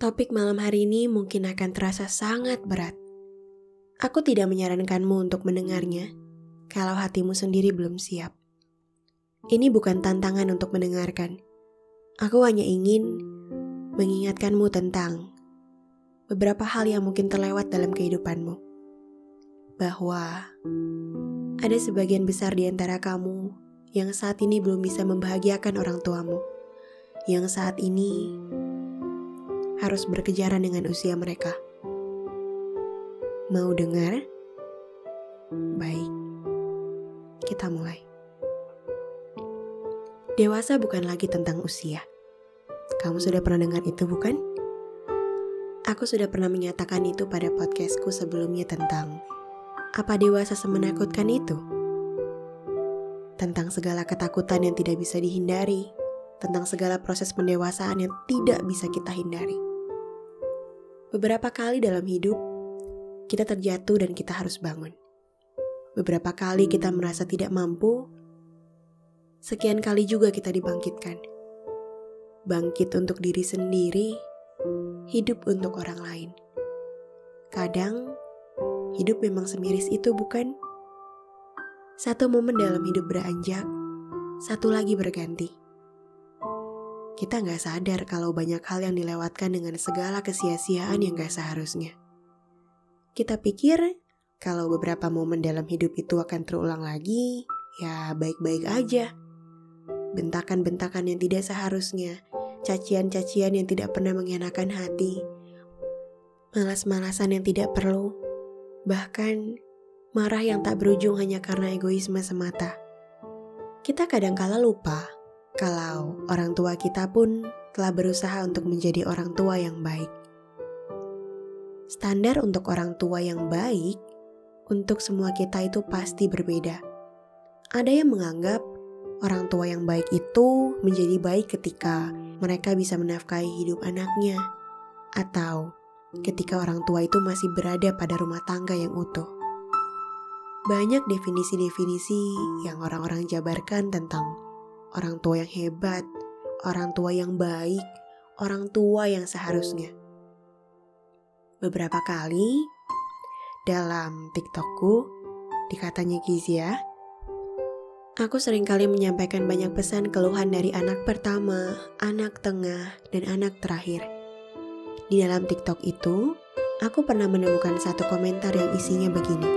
Topik malam hari ini mungkin akan terasa sangat berat. Aku tidak menyarankanmu untuk mendengarnya kalau hatimu sendiri belum siap. Ini bukan tantangan untuk mendengarkan. Aku hanya ingin mengingatkanmu tentang beberapa hal yang mungkin terlewat dalam kehidupanmu. Bahwa ada sebagian besar di antara kamu yang saat ini belum bisa membahagiakan orang tuamu. Yang saat ini harus berkejaran dengan usia mereka. Mau dengar? Baik, kita mulai. Dewasa bukan lagi tentang usia. Kamu sudah pernah dengar itu, bukan? Aku sudah pernah menyatakan itu pada podcastku sebelumnya tentang apa dewasa semenakutkan itu? Tentang segala ketakutan yang tidak bisa dihindari, tentang segala proses pendewasaan yang tidak bisa kita hindari. Beberapa kali dalam hidup, kita terjatuh dan kita harus bangun. Beberapa kali kita merasa tidak mampu, sekian kali juga kita dibangkitkan. Bangkit untuk diri sendiri, hidup untuk orang lain. Kadang, hidup memang semiris itu bukan? Satu momen dalam hidup beranjak, satu lagi berganti kita nggak sadar kalau banyak hal yang dilewatkan dengan segala kesia-siaan yang gak seharusnya. Kita pikir kalau beberapa momen dalam hidup itu akan terulang lagi, ya baik-baik aja. Bentakan-bentakan yang tidak seharusnya, cacian-cacian yang tidak pernah mengenakan hati, malas-malasan yang tidak perlu, bahkan marah yang tak berujung hanya karena egoisme semata. Kita kadang-kala lupa kalau orang tua kita pun telah berusaha untuk menjadi orang tua yang baik. Standar untuk orang tua yang baik untuk semua kita itu pasti berbeda. Ada yang menganggap orang tua yang baik itu menjadi baik ketika mereka bisa menafkahi hidup anaknya, atau ketika orang tua itu masih berada pada rumah tangga yang utuh. Banyak definisi-definisi yang orang-orang jabarkan tentang orang tua yang hebat, orang tua yang baik, orang tua yang seharusnya. Beberapa kali dalam TikTokku, dikatanya Gizia, aku sering kali menyampaikan banyak pesan keluhan dari anak pertama, anak tengah, dan anak terakhir. Di dalam TikTok itu, aku pernah menemukan satu komentar yang isinya begini.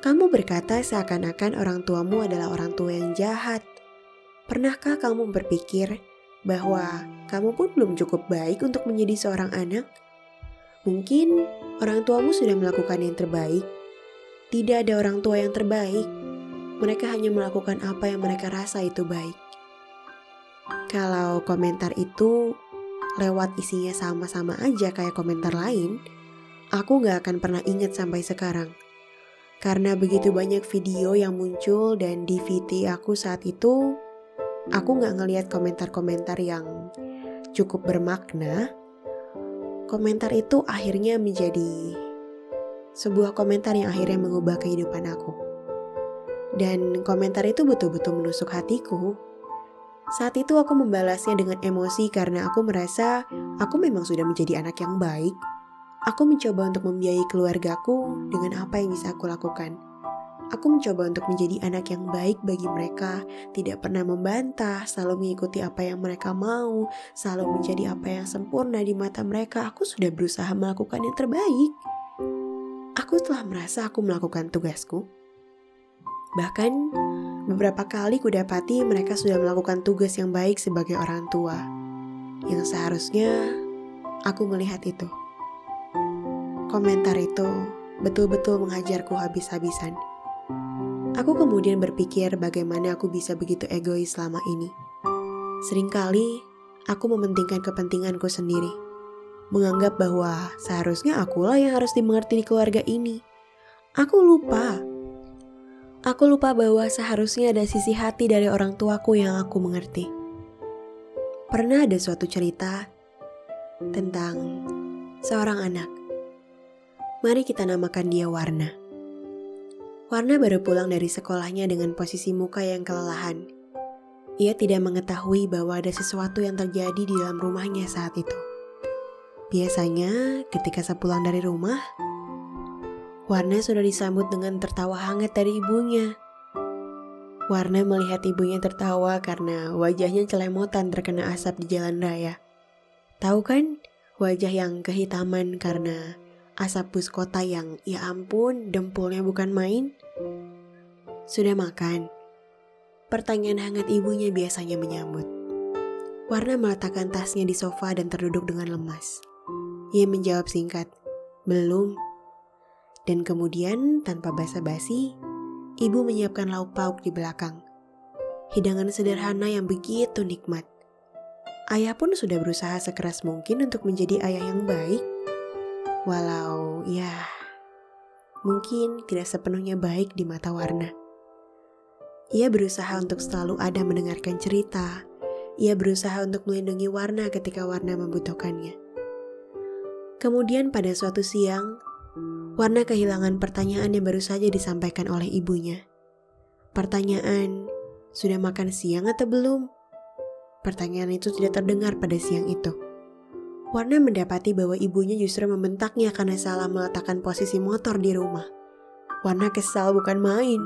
Kamu berkata seakan-akan orang tuamu adalah orang tua yang jahat. Pernahkah kamu berpikir bahwa kamu pun belum cukup baik untuk menjadi seorang anak? Mungkin orang tuamu sudah melakukan yang terbaik. Tidak ada orang tua yang terbaik. Mereka hanya melakukan apa yang mereka rasa itu baik. Kalau komentar itu lewat isinya sama-sama aja kayak komentar lain, aku gak akan pernah ingat sampai sekarang. Karena begitu banyak video yang muncul dan DVD aku saat itu, aku gak ngeliat komentar-komentar yang cukup bermakna. Komentar itu akhirnya menjadi sebuah komentar yang akhirnya mengubah kehidupan aku. Dan komentar itu betul-betul menusuk hatiku. Saat itu aku membalasnya dengan emosi karena aku merasa aku memang sudah menjadi anak yang baik Aku mencoba untuk membiayai keluargaku dengan apa yang bisa aku lakukan. Aku mencoba untuk menjadi anak yang baik bagi mereka, tidak pernah membantah, selalu mengikuti apa yang mereka mau, selalu menjadi apa yang sempurna di mata mereka. Aku sudah berusaha melakukan yang terbaik. Aku telah merasa aku melakukan tugasku. Bahkan, beberapa kali kudapati mereka sudah melakukan tugas yang baik sebagai orang tua. Yang seharusnya aku melihat itu. Komentar itu betul-betul menghajarku habis-habisan. Aku kemudian berpikir bagaimana aku bisa begitu egois selama ini. Seringkali aku mementingkan kepentinganku sendiri, menganggap bahwa seharusnya akulah yang harus dimengerti di keluarga ini. Aku lupa. Aku lupa bahwa seharusnya ada sisi hati dari orang tuaku yang aku mengerti. Pernah ada suatu cerita tentang seorang anak Mari kita namakan dia Warna. Warna baru pulang dari sekolahnya dengan posisi muka yang kelelahan. Ia tidak mengetahui bahwa ada sesuatu yang terjadi di dalam rumahnya saat itu. Biasanya ketika sepulang dari rumah, Warna sudah disambut dengan tertawa hangat dari ibunya. Warna melihat ibunya tertawa karena wajahnya celemotan terkena asap di jalan raya. Tahu kan, wajah yang kehitaman karena asap bus kota yang ya ampun dempulnya bukan main. Sudah makan? Pertanyaan hangat ibunya biasanya menyambut. Warna meletakkan tasnya di sofa dan terduduk dengan lemas. Ia menjawab singkat, belum. Dan kemudian tanpa basa-basi, ibu menyiapkan lauk pauk di belakang. Hidangan sederhana yang begitu nikmat. Ayah pun sudah berusaha sekeras mungkin untuk menjadi ayah yang baik. Walau ya, mungkin tidak sepenuhnya baik di mata Warna. Ia berusaha untuk selalu ada mendengarkan cerita. Ia berusaha untuk melindungi Warna ketika Warna membutuhkannya. Kemudian pada suatu siang, Warna kehilangan pertanyaan yang baru saja disampaikan oleh ibunya. Pertanyaan, sudah makan siang atau belum? Pertanyaan itu tidak terdengar pada siang itu. Warna mendapati bahwa ibunya justru membentaknya karena salah meletakkan posisi motor di rumah. Warna kesal bukan main.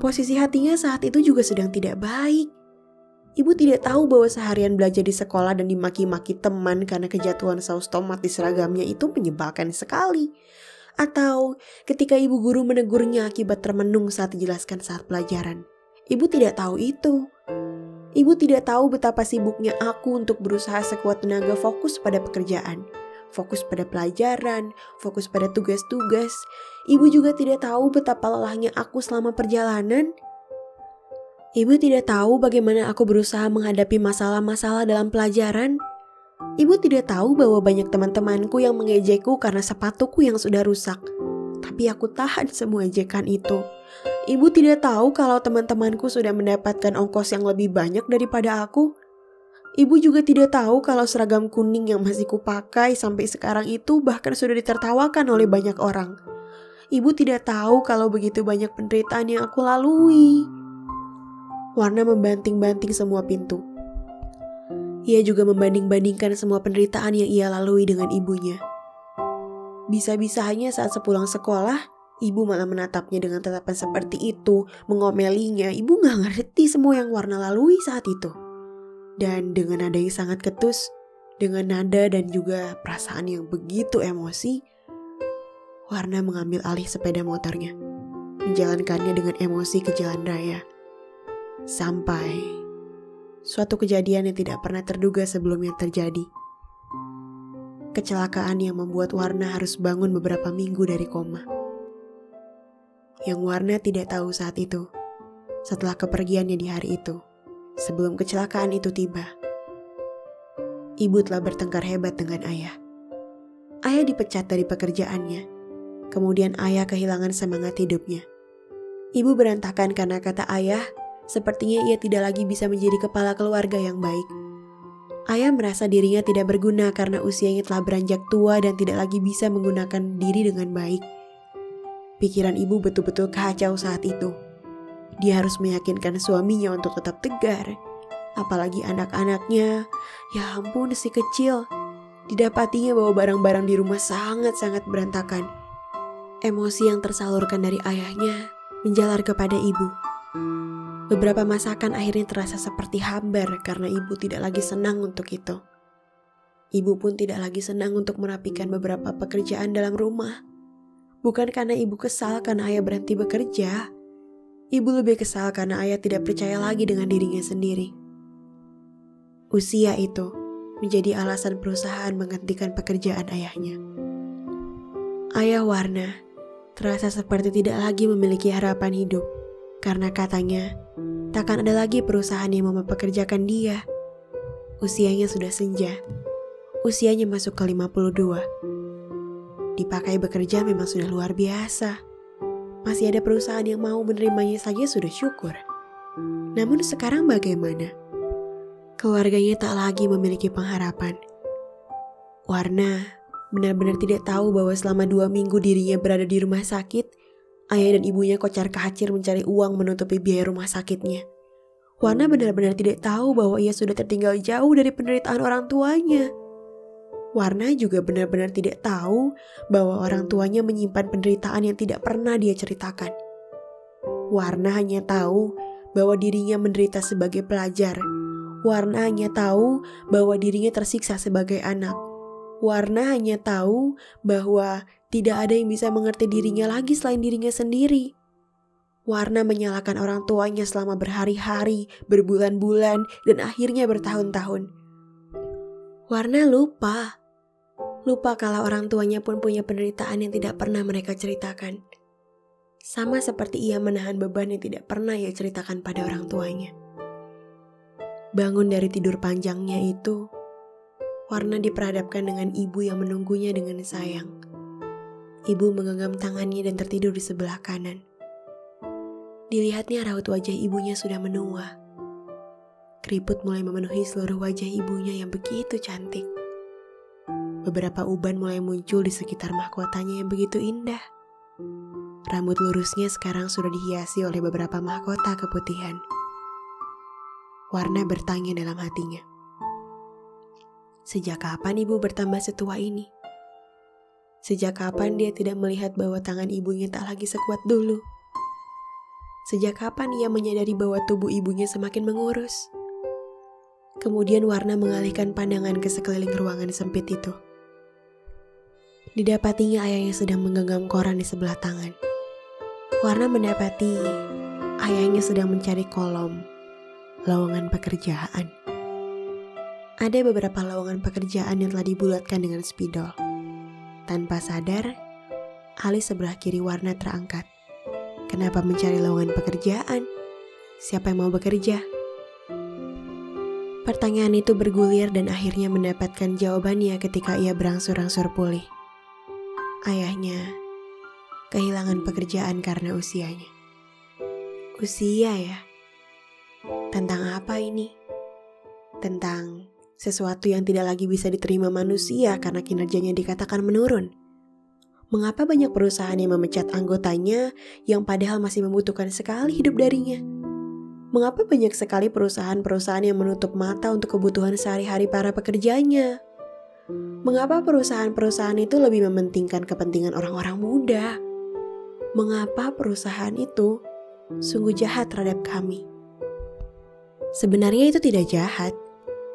Posisi hatinya saat itu juga sedang tidak baik. Ibu tidak tahu bahwa seharian belajar di sekolah dan dimaki-maki teman karena kejatuhan saus tomat di seragamnya itu menyebalkan sekali. Atau ketika ibu guru menegurnya akibat termenung saat dijelaskan saat pelajaran. Ibu tidak tahu itu. Ibu tidak tahu betapa sibuknya aku untuk berusaha sekuat tenaga fokus pada pekerjaan, fokus pada pelajaran, fokus pada tugas-tugas. Ibu juga tidak tahu betapa lelahnya aku selama perjalanan. Ibu tidak tahu bagaimana aku berusaha menghadapi masalah-masalah dalam pelajaran Ibu tidak tahu bahwa banyak teman-temanku yang mengejekku karena sepatuku yang sudah rusak. Tapi aku tahan semua ejekan itu. Ibu tidak tahu kalau teman-temanku sudah mendapatkan ongkos yang lebih banyak daripada aku. Ibu juga tidak tahu kalau seragam kuning yang masih kupakai sampai sekarang itu bahkan sudah ditertawakan oleh banyak orang. Ibu tidak tahu kalau begitu banyak penderitaan yang aku lalui. Warna membanting-banting semua pintu. Ia juga membanding-bandingkan semua penderitaan yang ia lalui dengan ibunya. Bisa-bisanya saat sepulang sekolah, ibu malah menatapnya dengan tatapan seperti itu, mengomelinya. Ibu gak ngerti semua yang warna lalui saat itu. Dan dengan nada yang sangat ketus, dengan nada dan juga perasaan yang begitu emosi, Warna mengambil alih sepeda motornya, menjalankannya dengan emosi ke jalan raya. Sampai suatu kejadian yang tidak pernah terduga sebelumnya terjadi. Kecelakaan yang membuat Warna harus bangun beberapa minggu dari koma. Yang Warna tidak tahu saat itu, setelah kepergiannya di hari itu, sebelum kecelakaan itu tiba. Ibu telah bertengkar hebat dengan ayah. Ayah dipecat dari pekerjaannya, kemudian ayah kehilangan semangat hidupnya. Ibu berantakan karena kata ayah, Sepertinya ia tidak lagi bisa menjadi kepala keluarga yang baik. Ayah merasa dirinya tidak berguna karena usianya telah beranjak tua dan tidak lagi bisa menggunakan diri dengan baik. Pikiran ibu betul-betul kacau saat itu. Dia harus meyakinkan suaminya untuk tetap tegar. Apalagi anak-anaknya, ya ampun si kecil. Didapatinya bahwa barang-barang di rumah sangat-sangat berantakan. Emosi yang tersalurkan dari ayahnya menjalar kepada ibu. Beberapa masakan akhirnya terasa seperti hambar karena ibu tidak lagi senang untuk itu. Ibu pun tidak lagi senang untuk merapikan beberapa pekerjaan dalam rumah. Bukan karena ibu kesal karena ayah berhenti bekerja. Ibu lebih kesal karena ayah tidak percaya lagi dengan dirinya sendiri. Usia itu menjadi alasan perusahaan menghentikan pekerjaan ayahnya. Ayah Warna terasa seperti tidak lagi memiliki harapan hidup karena katanya takkan ada lagi perusahaan yang mau mempekerjakan dia. Usianya sudah senja. Usianya masuk ke 52. Dipakai bekerja memang sudah luar biasa. Masih ada perusahaan yang mau menerimanya saja sudah syukur. Namun sekarang bagaimana? Keluarganya tak lagi memiliki pengharapan. Warna benar-benar tidak tahu bahwa selama dua minggu dirinya berada di rumah sakit, Ayah dan ibunya kocar kacir mencari uang menutupi biaya rumah sakitnya. Wana benar-benar tidak tahu bahwa ia sudah tertinggal jauh dari penderitaan orang tuanya. Warna juga benar-benar tidak tahu bahwa orang tuanya menyimpan penderitaan yang tidak pernah dia ceritakan. Warna hanya tahu bahwa dirinya menderita sebagai pelajar. Warna hanya tahu bahwa dirinya tersiksa sebagai anak. Warna hanya tahu bahwa tidak ada yang bisa mengerti dirinya lagi selain dirinya sendiri. Warna menyalahkan orang tuanya selama berhari-hari, berbulan-bulan, dan akhirnya bertahun-tahun. Warna lupa Lupa kalau orang tuanya pun punya penderitaan yang tidak pernah mereka ceritakan. Sama seperti ia menahan beban yang tidak pernah ia ceritakan pada orang tuanya. Bangun dari tidur panjangnya itu, Warna diperhadapkan dengan ibu yang menunggunya dengan sayang. Ibu menggenggam tangannya dan tertidur di sebelah kanan. Dilihatnya raut wajah ibunya sudah menua. Keriput mulai memenuhi seluruh wajah ibunya yang begitu cantik. Beberapa uban mulai muncul di sekitar mahkotanya yang begitu indah. Rambut lurusnya sekarang sudah dihiasi oleh beberapa mahkota keputihan. Warna bertanya dalam hatinya. Sejak kapan ibu bertambah setua ini? Sejak kapan dia tidak melihat bahwa tangan ibunya tak lagi sekuat dulu? Sejak kapan ia menyadari bahwa tubuh ibunya semakin mengurus? Kemudian Warna mengalihkan pandangan ke sekeliling ruangan sempit itu. Didapatinya ayahnya sedang menggenggam koran di sebelah tangan. Warna mendapati ayahnya sedang mencari kolom lowongan pekerjaan. Ada beberapa lowongan pekerjaan yang telah dibulatkan dengan spidol. Tanpa sadar, alis sebelah kiri Warna terangkat. Kenapa mencari lowongan pekerjaan? Siapa yang mau bekerja? Pertanyaan itu bergulir dan akhirnya mendapatkan jawabannya ketika ia berangsur-angsur pulih ayahnya kehilangan pekerjaan karena usianya. Usia ya? Tentang apa ini? Tentang sesuatu yang tidak lagi bisa diterima manusia karena kinerjanya dikatakan menurun. Mengapa banyak perusahaan yang memecat anggotanya yang padahal masih membutuhkan sekali hidup darinya? Mengapa banyak sekali perusahaan-perusahaan yang menutup mata untuk kebutuhan sehari-hari para pekerjanya? Mengapa perusahaan-perusahaan itu lebih mementingkan kepentingan orang-orang muda? Mengapa perusahaan itu sungguh jahat terhadap kami? Sebenarnya itu tidak jahat.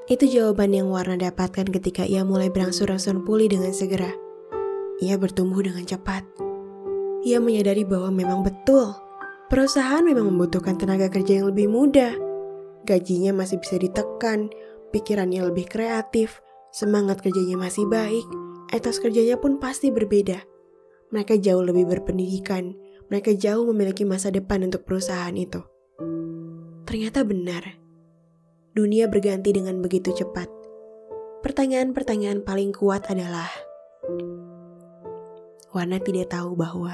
Itu jawaban yang Warna dapatkan ketika ia mulai berangsur-angsur pulih dengan segera. Ia bertumbuh dengan cepat. Ia menyadari bahwa memang betul, perusahaan memang membutuhkan tenaga kerja yang lebih muda. Gajinya masih bisa ditekan, pikirannya lebih kreatif, Semangat kerjanya masih baik, etos kerjanya pun pasti berbeda. Mereka jauh lebih berpendidikan, mereka jauh memiliki masa depan untuk perusahaan itu. Ternyata benar, dunia berganti dengan begitu cepat. Pertanyaan-pertanyaan paling kuat adalah, Warna tidak tahu bahwa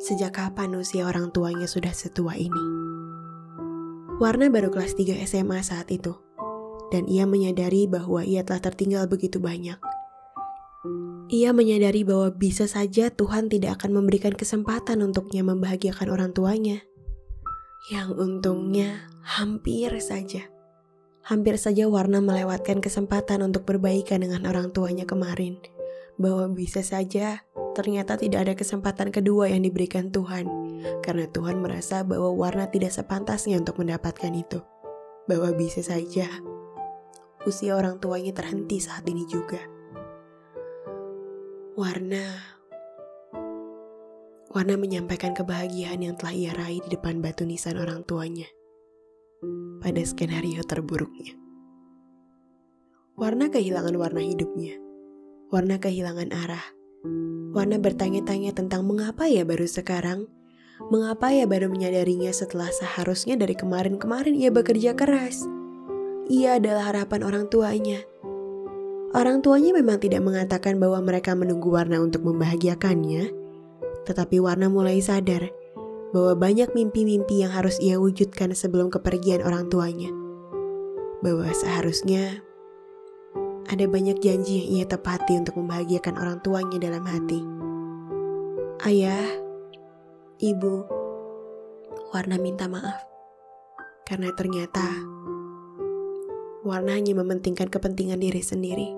sejak kapan usia orang tuanya sudah setua ini. Warna baru kelas 3 SMA saat itu dan ia menyadari bahwa ia telah tertinggal begitu banyak. Ia menyadari bahwa bisa saja Tuhan tidak akan memberikan kesempatan untuknya membahagiakan orang tuanya. Yang untungnya hampir saja. Hampir saja Warna melewatkan kesempatan untuk berbaikan dengan orang tuanya kemarin. Bahwa bisa saja ternyata tidak ada kesempatan kedua yang diberikan Tuhan. Karena Tuhan merasa bahwa Warna tidak sepantasnya untuk mendapatkan itu. Bahwa bisa saja usia orang tuanya terhenti saat ini juga. Warna Warna menyampaikan kebahagiaan yang telah ia raih di depan batu nisan orang tuanya. Pada skenario terburuknya. Warna kehilangan warna hidupnya. Warna kehilangan arah. Warna bertanya-tanya tentang mengapa ya baru sekarang Mengapa ya baru menyadarinya setelah seharusnya dari kemarin-kemarin ia bekerja keras? ia adalah harapan orang tuanya. Orang tuanya memang tidak mengatakan bahwa mereka menunggu Warna untuk membahagiakannya, tetapi Warna mulai sadar bahwa banyak mimpi-mimpi yang harus ia wujudkan sebelum kepergian orang tuanya. Bahwa seharusnya ada banyak janji yang ia tepati untuk membahagiakan orang tuanya dalam hati. Ayah, ibu, Warna minta maaf karena ternyata Warna hanya mementingkan kepentingan diri sendiri.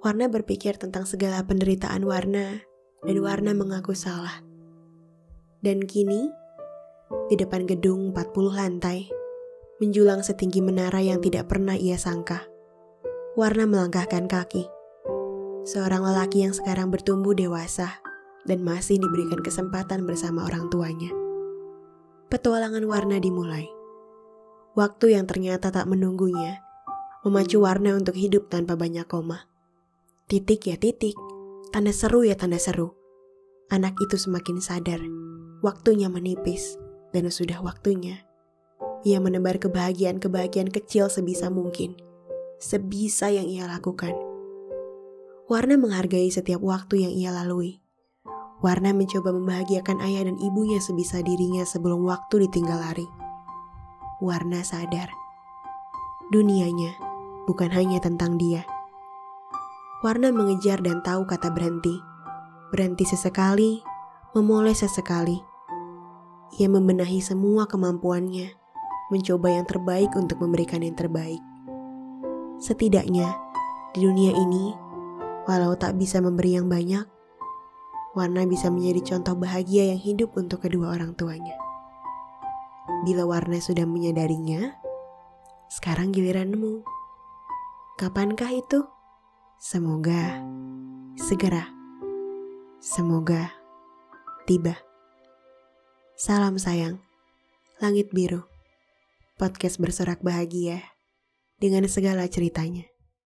Warna berpikir tentang segala penderitaan Warna, dan Warna mengaku salah. Dan kini, di depan gedung 40 lantai, menjulang setinggi menara yang tidak pernah ia sangka. Warna melangkahkan kaki. Seorang lelaki yang sekarang bertumbuh dewasa dan masih diberikan kesempatan bersama orang tuanya. Petualangan Warna dimulai. Waktu yang ternyata tak menunggunya, memacu Warna untuk hidup tanpa banyak koma. Titik ya titik, tanda seru ya tanda seru. Anak itu semakin sadar, waktunya menipis, dan sudah waktunya. Ia menebar kebahagiaan-kebahagiaan kecil sebisa mungkin, sebisa yang ia lakukan. Warna menghargai setiap waktu yang ia lalui. Warna mencoba membahagiakan ayah dan ibunya sebisa dirinya sebelum waktu ditinggal lari. Warna sadar, dunianya bukan hanya tentang dia. Warna mengejar dan tahu kata berhenti. Berhenti sesekali, memoles sesekali. Ia membenahi semua kemampuannya, mencoba yang terbaik untuk memberikan yang terbaik. Setidaknya, di dunia ini, walau tak bisa memberi yang banyak, Warna bisa menjadi contoh bahagia yang hidup untuk kedua orang tuanya. Bila Warna sudah menyadarinya, sekarang giliranmu. Kapankah itu? Semoga segera. Semoga tiba. Salam sayang, langit biru. Podcast bersorak bahagia dengan segala ceritanya.